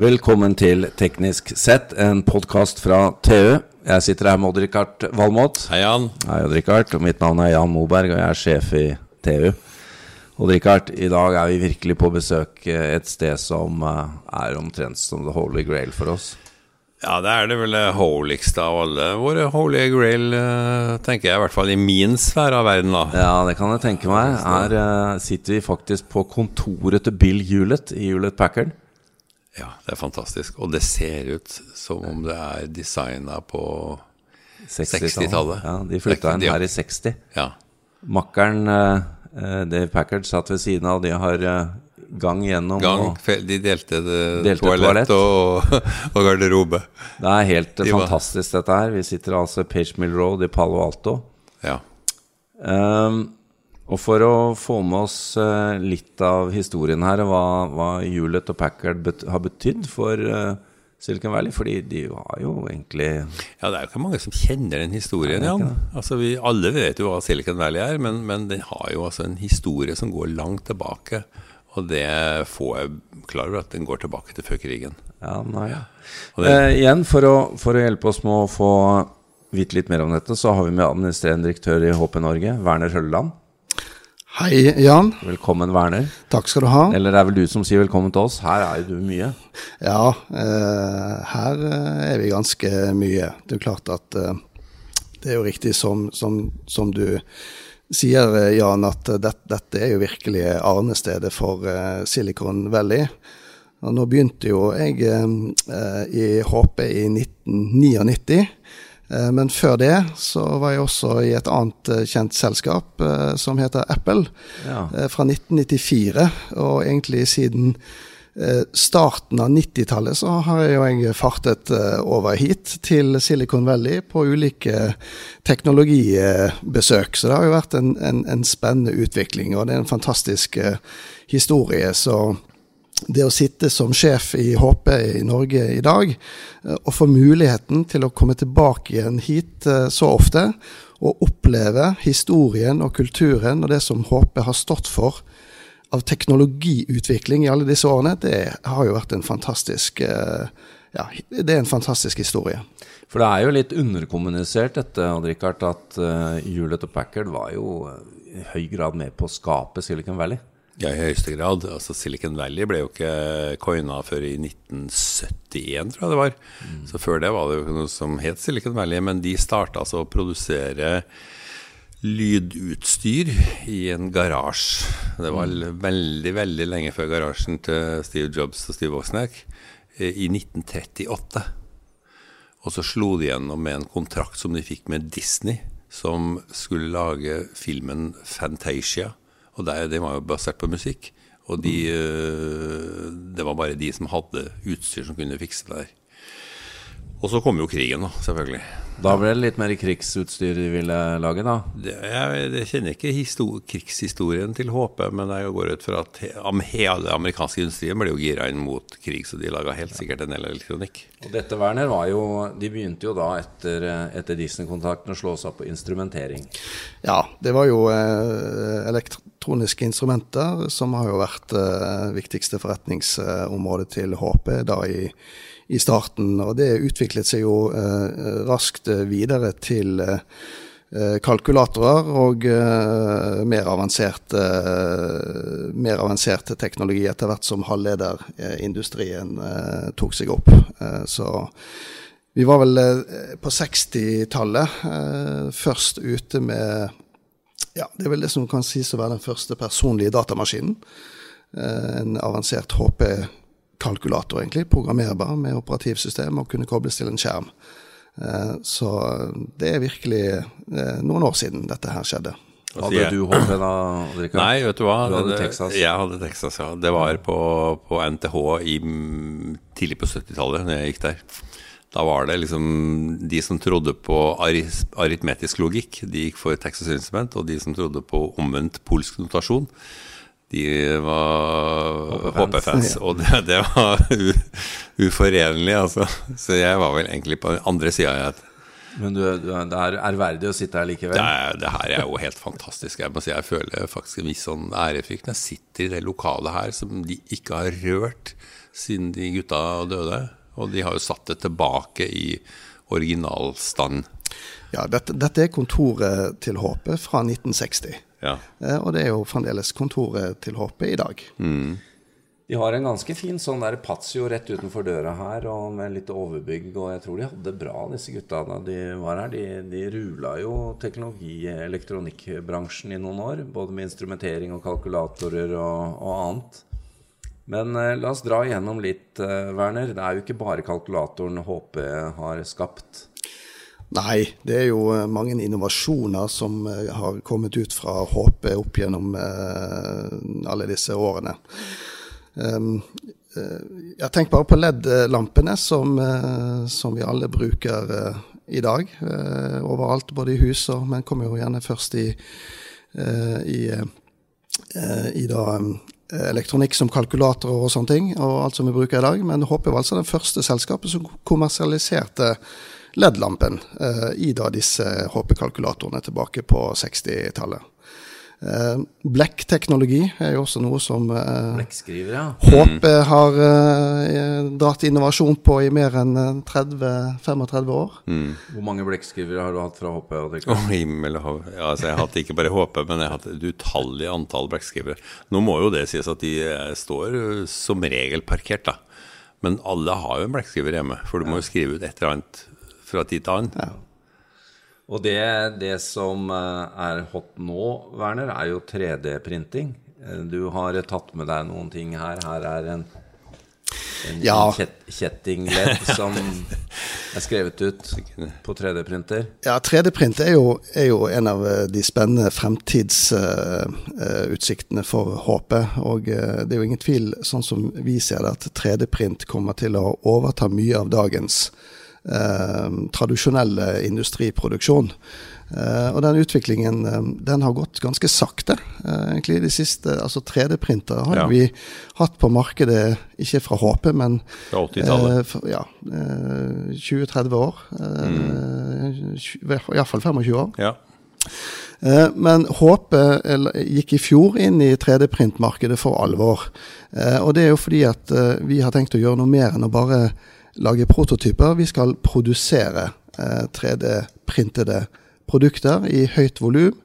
Velkommen til Teknisk sett, en podkast fra TU. Jeg sitter her med Odd-Rikard Valmot. Hei, Jan. Hei, Odd-Rikard. Mitt navn er Jan Moberg, og jeg er sjef i TU. Odd-Rikard, i dag er vi virkelig på besøk et sted som eh, er omtrent som the holy grail for oss. Ja, det er det vel holigste av alle våre holy grail, eh, tenker jeg. I hvert fall i min sfære av verden, da. Ja, det kan jeg tenke meg. Her sitter vi faktisk på kontoret til Bill Hewlett i Hewlett Packard. Ja, det er fantastisk. Og det ser ut som om det er designa på 60-tallet. Ja, de flytta inn her i 60. Ja. Makkeren uh, Dave Packard satt ved siden av, de har uh, gang gjennom. Gang, og, de delte, det, Delte toalett, toalett. Og, og garderobe. det er helt De var- fantastisk, dette her. Vi sitter altså Page Mill Road i Palo Alto. Ja. Ehm, og for å få med oss eh, litt av historien her, hva, hva Hewlett og Packard bet har betydd for eh, Silicon Valley, fordi de har jo egentlig ja, det er jo ikke mange som kjenner den historien, Nei, Jan. Altså, vi alle vet jo hva Silicon Valley er, men, men den har jo altså en historie som går langt tilbake. Og det får jeg klar over at den går tilbake til før krigen. Ja, nei. Det- Eh, igjen, for å, for å hjelpe oss med å få vite litt mer om dette, så har vi med administrerende direktør i HP Norge, Werner Hølleland. Hei, Jan. Velkommen, Werner. Takk skal du ha. Eller det er vel du som sier velkommen til oss. Her er jo du mye. Ja, eh, her eh, er vi ganske mye. Det er jo klart at eh, det er jo riktig som, som, som du sier, eh, Jan, at eh, det, dette er jo virkelig arnestedet for eh, Silicon Valley. Og nå begynte jo jeg i HP i 1999. Eh, Men før det så var jeg også i et annet eh, kjent selskap eh, som heter Apple, Ja. fra 1994. Og egentlig siden starten av 90-tallet så har jeg jo jeg fartet over hit til Silicon Valley på ulike teknologibesøk. Så det har jo vært en, en, en spennende utvikling, og det er en fantastisk historie. Så det å sitte som sjef i HP i Norge i dag, eh, og få muligheten til å komme tilbake igjen hit eh, så ofte, og oppleve historien og kulturen og det som HP har stått for av teknologiutvikling i alle disse årene, det har jo vært en fantastisk eh, ja, det er en fantastisk historie. For det er jo litt underkommunisert dette, Odd-Rikard, at Hewlett og Packard var jo i høy grad med på å skape Silicon Valley. Ja, i høyeste grad. Altså, Silicon Valley ble jo ikke coina før i 1971, tror jeg det var. Så før det var det jo ikke noe som het Silicon Valley, men de starta altså å produsere lydutstyr i en garasje. Det var l- veldig, veldig lenge før garasjen til Steve Jobs og Steve Wozniak, eh, i 1938. Og så slo de gjennom med en kontrakt som de fikk med Disney, som skulle lage filmen Fantasia. Og der, det var jo basert på musikk. Og de, øh, det var bare de som hadde utstyr som kunne fikse det der. Og så kom jo krigen, da, selvfølgelig. Da ble det litt mer krigsutstyr de ville lage, da. Det, jeg, jeg kjenner ikke krigshistorien til HP, men jeg går ut fra at he, hele amerikanske industrien ble jo gira inn mot krig, så de laga helt sikkert en del elektronikk. Og dette, Werner, var jo De begynte jo da etter, eh, etter Disney-kontakten å slå seg opp på instrumentering. Ja, det var jo eh, elektroniske instrumenter som har jo vært eh, viktigste forretningsområdet til HP da i, i starten. Og det utviklet seg jo eh, raskt eh, videre til eh, kalkulatorer og eh, mer, avansert, eh, mer avansert teknologi etter hvert som halvlederindustrien eh, tok seg opp. Så vi var vel på 60-tallet eh, først ute med ja, Det er vel det som kan sies å være den første personlige datamaskinen. En avansert HP-kalkulator, egentlig. Programmerbar med operativsystem og kunne kobles til en skjerm. Eh, så det er virkelig eh, noen år siden dette her skjedde. Og Hadde jeg- du HP da, Odd-Rikard? Nei, vet du hva? Du hadde Det- Texas. Jeg hadde Texas, ja. Det var på, på NTH i, tidlig på 70-tallet, når jeg gikk der. Da var det liksom de som trodde på aritmetisk logikk, de gikk for Texas Instrument, og de som trodde på omvendt polsk notasjon, de var HP-fans. Og det, det var u, uforenlig, altså. Så jeg var vel egentlig på den andre sida. Men du, du, det er ærverdig å sitte her likevel? Det, er, det, her er jo helt fantastisk. Jeg må si jeg føler faktisk en viss sånn ærefrykt når jeg sitter i det lokalet her som de ikke har rørt siden de gutta døde. Og de har jo satt det tilbake i originalstand. Ja, dette, dette er kontoret til HP fra 1960. Ja. Eh, og det er jo fremdeles kontoret til HP i dag. Mm. De har en ganske fin sånn der patio rett utenfor døra her, og med litt overbygg. Og jeg tror de hadde bra, disse gutta da de var her. De, de rula jo teknologi- elektronikkbransjen i noen år. Både med instrumentering og kalkulatorer og, og annet. Men eh, la oss dra igjennom litt, eh, Werner. Det er jo ikke bare kalkulatoren HP har skapt. Nei, det er jo eh, mange innovasjoner som eh, har kommet ut fra HP opp gjennom eh, alle disse årene. Uh, jeg tenker bare på LED-lampene som, som, vi alle bruker i dag. overalt, både i hus og Men kommer jo gjerne først i, i, i da, elektronikk som kalkulatorer og sånne ting, og alt som vi bruker i dag. Men HP var altså det første selskapet som kommersialiserte LED-lampen i da disse HP-kalkulatorene tilbake på 60-tallet. Uh, Blekkteknologi er jo også noe som uh, Blekkskriver, ja. HP har dratt innovasjon på i mer enn 30-35 år. Mm. Hvor mange blekkskrivere har du hatt fra HP? Å, himmel og hav. Ja, altså, jeg har hatt ikke bare HP, men jeg har hatt et utallig antall blekkskrivere. Nå må jo det sies at de står som regel parkert, da. Men alle har jo en blekkskriver hjemme, for du må jo skrive ut et eller annet fra tid til annen. Ja. Og det, det, som eh, er hot nå, Werner, er jo 3D-printing. Eh, du har tatt med deg noen ting her. Her er en, en, ja. kjet, kjettingledd som er skrevet ut på 3D-printer. Ja, 3D-print er, er, jo en av eh, de spennende fremtidsutsiktene uh, for HP. Og uh, det er jo ingen tvil, sånn som vi ser det, at 3D-print kommer til å overta mye av dagens Eh, tradisjonell industriproduksjon. Uh, og den utviklingen um, den har gått ganske sakte. Uh, egentlig de siste, altså 3D-printere har ja. vi hatt på markedet, ikke fra HP, men Fra 80-tallet? Uh, ja, 20-30 år. Mm. Iallfall 25 år. Ja. Men HP gikk i fjor inn i 3D-printmarkedet for alvor. Og det er jo fordi at vi har tenkt å gjøre noe mer enn å bare lage prototyper. Vi skal produsere 3D-printede produkter i høyt volum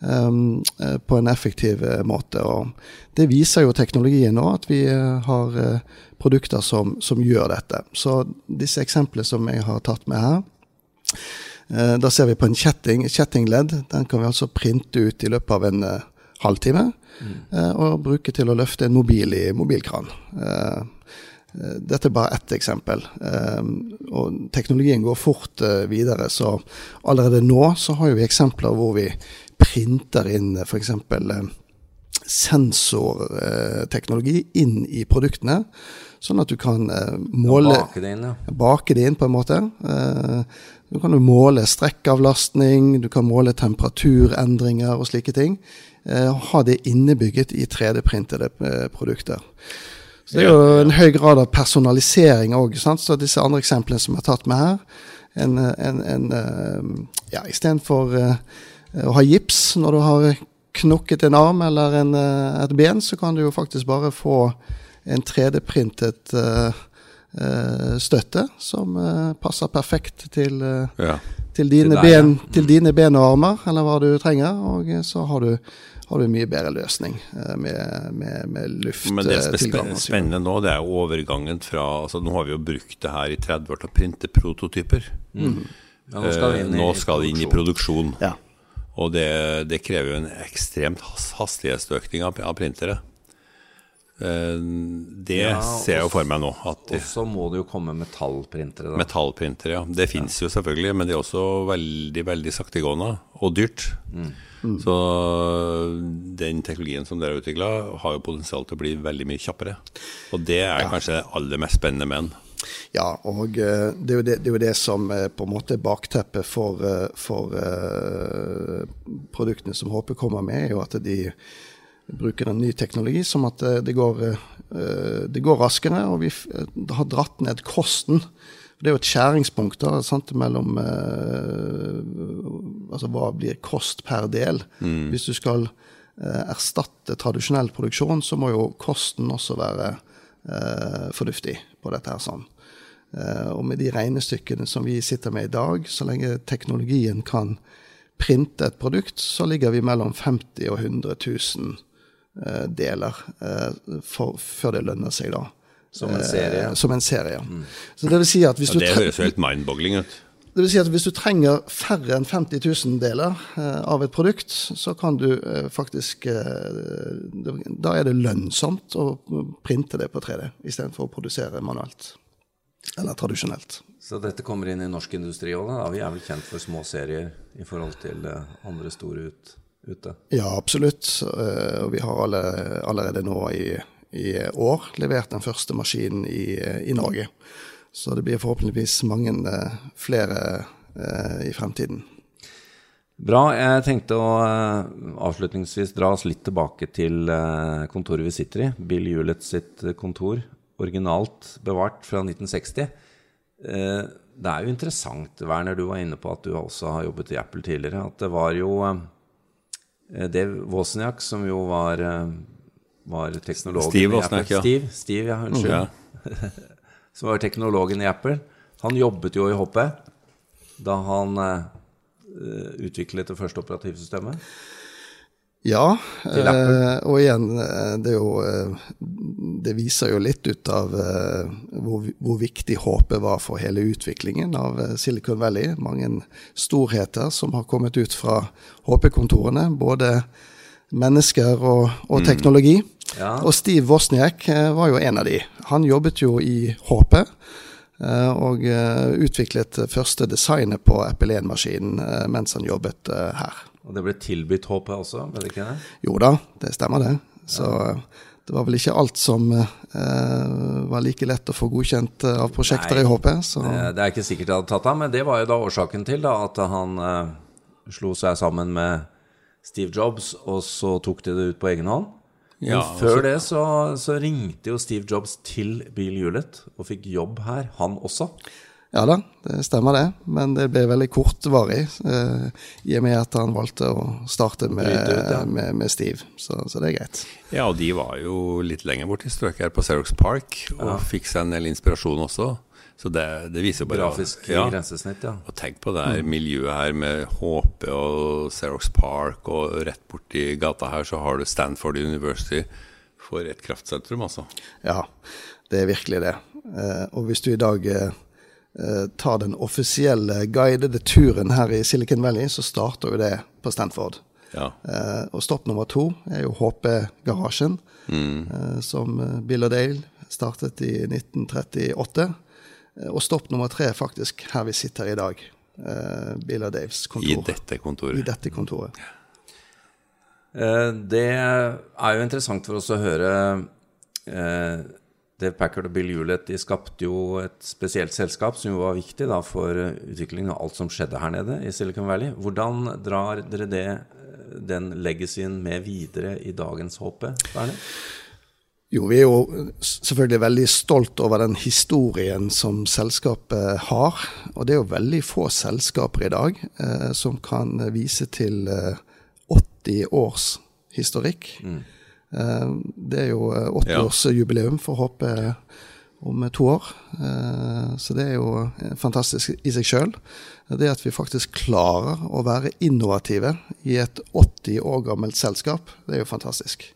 um, på en effektiv måte. Og det viser jo teknologien nå, at vi har produkter som, som gjør dette. Så disse eksemplene som jeg har tatt med her, da ser vi på en kjetting, kjettingledd. Den kan vi altså printe ut i løpet av en halvtime. Mm. Og bruke til å løfte en mobil i mobilkran. Dette er bare ett eksempel. Og teknologien går fort videre, så allerede nå så har vi eksempler hvor vi printer inn f.eks. sensorteknologi inn i produktene. Sånn at du kan måle Bake det inn, ja. Bake det inn, på en måte. Du kan jo måle strekkavlastning, du kan måle temperaturendringer og slike ting. Ha det innebygget i 3D-printede produkter. Så Det er jo en høy grad av personalisering òg. Så disse andre eksemplene som har tatt med her en, en, en ja, Istedenfor uh, å ha gips når du har knokket en arm eller en, et ben, så kan du jo faktisk bare få en 3D-printet uh, uh, støtte som passer perfekt til, ja. til, dine til, ben, til dine ben og armer, eller hva du trenger. Og så har du har du en mye bedre løsning med, med, med lufttilgang. Men det som er spennende nå, det er overgangen fra altså Nå har vi jo brukt det her i 30 år til å printe prototyper. Mm. Ja, nå skal det inn, det inn i produksjon. Ja. Og det, det, krever jo en ekstremt hastighetsøkning av, av printere. Det Ja, ser jeg jo for meg nå. At Og så må det jo komme metallprintere. Da. metallprintere, ja. Det fins jo selvfølgelig, men det er også veldig veldig saktegående og dyrt. Så den teknologien som dere har utvikla, har jo potensial til å bli veldig mye kjappere. Og det er kanskje det aller mest spennende med den. Ja, og eh, det er, det, det er jo det som er på en måte er bakteppet for, eh, for uh, produktene som HP kommer med, er jo at de bruker en ny teknologi som at det går, uh, det går raskere, og vi har dratt ned kosten. Det er jo et skjæringspunkt da, sant, mellom eh, altså hva blir kost per del. Mm. Hvis du skal eh, erstatte tradisjonell produksjon, så må jo kosten også være eh, fornuftig på dette. her sånn. Eh, og med de regnestykkene som vi sitter med i dag, så lenge teknologien kan printe et produkt, så ligger vi mellom 50 og 100 000 eh, deler eh, for, før det lønner seg, da. Som en serie. Eh, som en serie, Mm. Så det vil si at hvis Ja, du det høres jo helt mindboggling ut. det vil si at hvis du trenger færre enn 50 000 deler eh, av et produkt, så kan du eh, faktisk eh, Da er det lønnsomt å printe det på 3D istedenfor å produsere manuelt. Eller tradisjonelt. Så dette kommer inn i norsk industri òg, da? Vi er vel kjent for små serier i forhold til eh, andre store ut, ute? Ja, absolutt. Eh, Og vi har alle, allerede nå i, i år levert den første maskinen i, i Norge. Så det blir forhåpentligvis mange eh, flere eh, i fremtiden. Bra. Jeg tenkte å avslutningsvis dra oss litt tilbake til kontoret vi sitter i. Bill Hewlett sitt kontor, originalt bevart fra 1960. Eh, Det er jo interessant, Werner, du var inne på at du også har jobbet i Apple tidligere, at det var jo eh, Dave Wozniak som jo var, eh, var teknologen Steve i Wozniak, ja. Steve, Steve, ja, unnskyld. Okay. som var teknologen i Apple. Han jobbet jo i HP da han uh, utviklet det første operativsystemet. Ja, eh, og igjen, eh, det jo eh, Det viser jo litt ut av eh, hvor, hvor viktig HP var for hele utviklingen av eh, Silicon Valley. Mange storheter som har kommet ut fra HP-kontorene. Både mennesker og, og teknologi. Ja. Og Steve Wozniak var jo en av de. Han jobbet jo i HP. eh, Og utviklet første designet på Apple 1-maskinen eh, mens han jobbet her. Og det ble tilbudt HP også, ble det ikke det? Jo da, det stemmer det. Så eh, det var vel ikke alt som eh, var like lett å få godkjent eh, av prosjekter Nei. i HP. Så Det, det er ikke sikkert jeg hadde tatt av, men det var jo da årsaken til da, at han eh, slo seg sammen med Steve Jobs, og så tok de det ut på egen hånd. Men Ja, før det så, så ringte jo Steve Jobs til Bill Hewlett og fikk jobb her, han også. Ja da, det stemmer det. Men det ble veldig kortvarig, eh, i og med at han valgte å starte med, ut, ja. med, med Steve. Så, så det er greit. Ja, og de var jo litt lenger borte i strøket her på Xerox Park, og fikk seg en del inspirasjon også. Så det, det viser bare Grafisk ja. grensesnitt, ja. Og tenk på det her miljøet her med HP og Xerox Park, og rett borti gata her så har du Stanford University for et kraftsentrum, altså. Ja, det er virkelig det. Eh, og hvis du i dag eh, tar den offisielle guidede turen her i Silicon Valley, så starter jo det på Stanford. Ja. Uh, og stopp nummer to er jo HP-garasjen, eh, som eh, Bill og Dale startet i 1938. Eh, og stopp nummer tre er faktisk her vi sitter i dag. Eh, Bill og Daves kontor. I dette kontoret. I dette kontoret. Eh, Det er jo interessant for oss å høre eh, Dave Packard og Bill Hewlett de skapte jo et spesielt selskap som jo var viktig da for eh, utviklingen av alt som skjedde her nede i Silicon Valley. Hvordan drar dere det, eh, den legacyen med videre i dagens HP? Bernie? Jo, vi er jo selvfølgelig veldig stolt over den historien som selskapet har. Og det er jo veldig få selskaper i dag eh, som kan vise til eh, 80 års historikk. Eh, det er jo eh, 80-årsjubileum for HP om to år. Eh, så det er jo eh, fantastisk i seg sjøl. Det at vi faktisk klarer å være innovative i et 80 år gammelt selskap, det er jo fantastisk.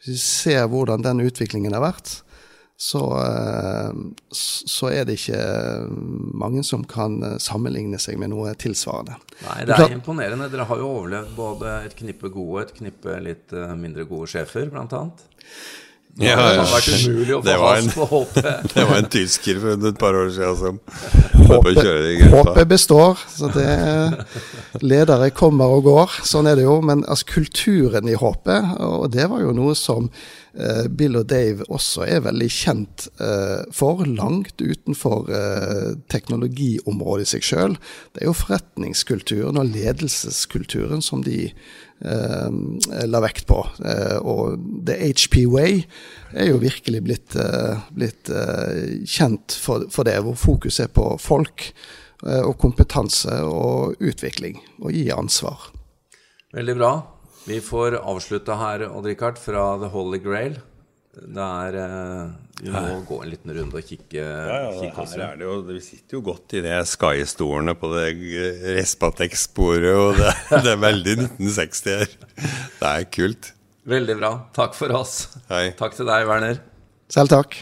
Hvis vi ser hvordan den utviklingen har vært, så, eh, så er det ikke mange som kan eh, sammenligne seg med noe tilsvarende. Nei, Det er er imponerende. Dere har jo overlevd både et knippe gode og et knippe litt eh, mindre gode sjefer, blant annet. Ja, det ja. var en- Det var en tysker for et par år siden som. Håpet består. så det Ledere kommer og går, sånn er det jo. Men altså, kulturen i håpet, og det var jo noe som eh, Bill og Dave også er veldig kjent eh, for, langt utenfor eh, teknologiområdet i seg sjøl. Det er jo forretningskulturen og ledelseskulturen som de la vekt på. Eh, og The HP Way er jo virkelig blitt, eh, blitt eh, kjent for, det, hvor fokus er på folk eh, og kompetanse og utvikling, og gi ansvar. Veldig bra. Vi får avslutte her, Odd-Rikard, fra The Holy Grail. Det er eh, Vi må gå en liten runde og kikke, ja, ja, kikke her er det jo, Vi sitter jo godt i de Sky-stolene på det Respatex-sporet, og det, det, er veldig 1960 her. Det er kult. Veldig bra. Takk for oss. Hei. Takk til deg, Werner. Selv takk.